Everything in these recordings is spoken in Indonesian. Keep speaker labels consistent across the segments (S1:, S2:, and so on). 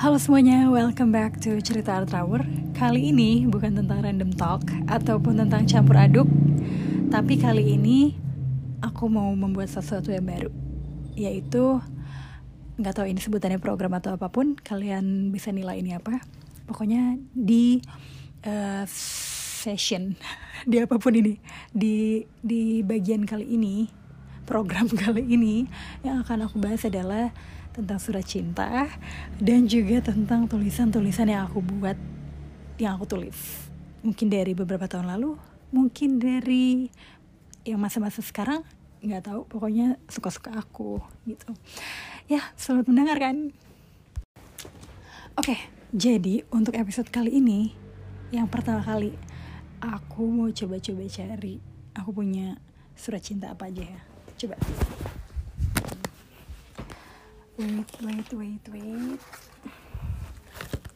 S1: Halo semuanya, welcome back to Cerita Art Hour. Kali ini bukan tentang random talk Ataupun tentang campur aduk Tapi kali ini Aku mau membuat sesuatu yang baru Yaitu nggak tahu ini sebutannya program atau apa pun Kalian bisa nilai ini apa. Pokoknya di uh, session Di apa pun ini Di, di bagian kali ini Program kali ini Yang akan aku bahas adalah tentang surat cinta dan juga tentang tulisan-tulisan yang aku buat yang aku tulis. Mungkin dari beberapa tahun lalu mungkin dari yang masa-masa sekarang nggak tahu. Pokoknya suka-suka aku gitu. Ya selamat mendengarkan. Oke jadi untuk episode kali ini yang pertama kali aku mau coba-coba cari aku punya surat cinta apa aja ya coba. Wait wait wait wait.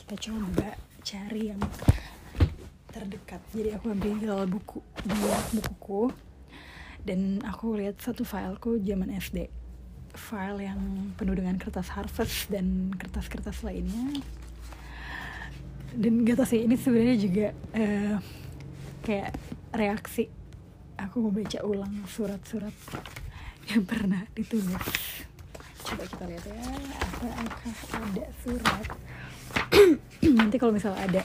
S1: Kita coba cari yang terdekat. Jadi aku ambil buku dua bukuku. Dan aku lihat satu fileku zaman SD file yang penuh dengan kertas harvest dan kertas-kertas lainnya. Dan gak tau sih ini sebenarnya juga uh, kayak reaksi. Aku mau baca ulang surat-surat yang pernah ditulis. Coba kita lihat ya apakah ada surat? Nanti kalau misalnya ada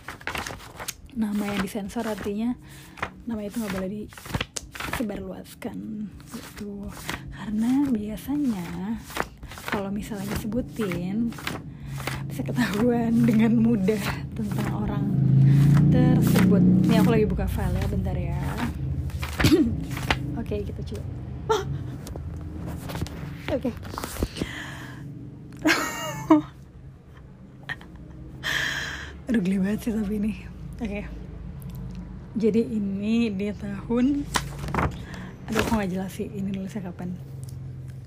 S1: nama yang disensor artinya nama itu nggak boleh disebarluaskan gitu. Karena biasanya kalau misalnya disebutin bisa ketahuan dengan mudah tentang orang tersebut. Ini aku lagi buka file ya bentar ya. Oke okay, kita coba oke okay. aduh geli banget sih tapi ini oke okay. jadi ini di tahun aduh aku gak jelas sih ini nulisnya kapan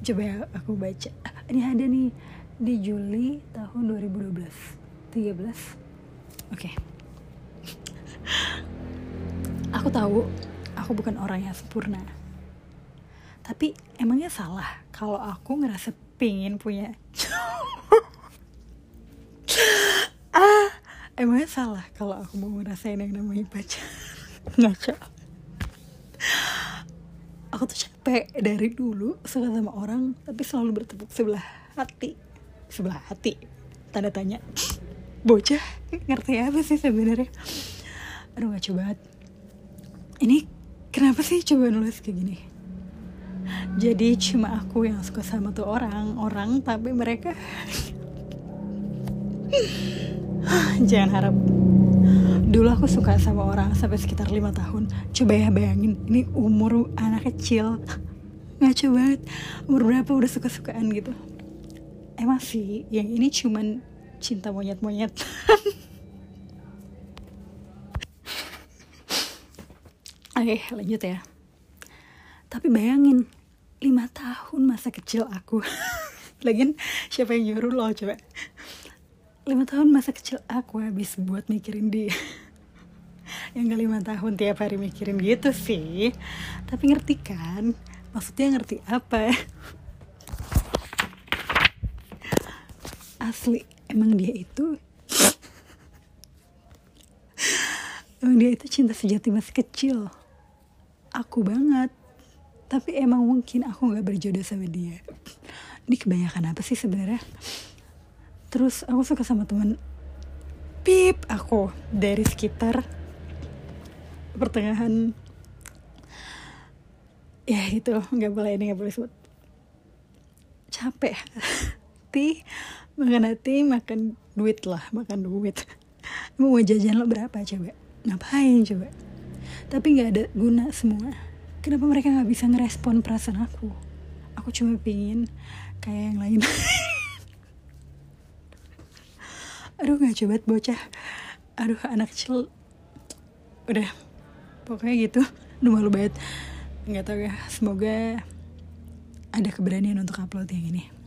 S1: coba ya aku baca ini ada nih di Juli tahun 2012 13 oke okay. aku tahu aku bukan orang yang sempurna tapi emangnya salah kalau aku ngerasa pingin punya emangnya salah kalau aku mau ngerasain yang namanya pacar? Ngaco aku tuh capek dari dulu suka sama orang tapi selalu bertepuk sebelah hati. Sebelah hati tanda tanya. Bocah ngerti apa sih sebenarnya? Aduh ngaco banget. Ini kenapa sih coba nulis kayak gini jadi cuma aku yang suka sama tuh orang orang tapi mereka. Jangan harap. Dulu aku suka sama orang sampai sekitar lima tahun. Coba ya bayangin ini umur anak kecil. Ngaco banget. Umur berapa udah suka-sukaan gitu? Emang sih yang ini cuman cinta monyet-monyet. Oke lanjut ya. Tapi bayangin lima tahun masa kecil aku. Lagian siapa yang nyuruh lo coba? Lima tahun masa kecil aku habis buat mikirin dia. Yang gak lima tahun tiap hari mikirin gitu sih. Tapi ngerti kan? Maksudnya ngerti apa? Asli emang dia itu emang dia itu cinta sejati masih kecil. Aku banget tapi emang mungkin aku nggak berjodoh sama dia. Ini kebanyakan apa sih sebenarnya? Terus aku suka sama teman pip aku dari sekitar pertengahan. Ya itu. Nggak boleh ini nggak boleh sebut. Capek. Hati makan hati makan duit lah makan duit. Mau jajan lo berapa coba? Ngapain coba? Tapi nggak ada guna semua kenapa mereka nggak bisa ngerespon perasaan aku? Aku cuma pingin kayak yang lain. Aduh nggak coba bocah. Aduh anak kecil. Udah pokoknya gitu. Aduh malu banget. Nggak tahu ya semoga ada keberanian untuk upload yang ini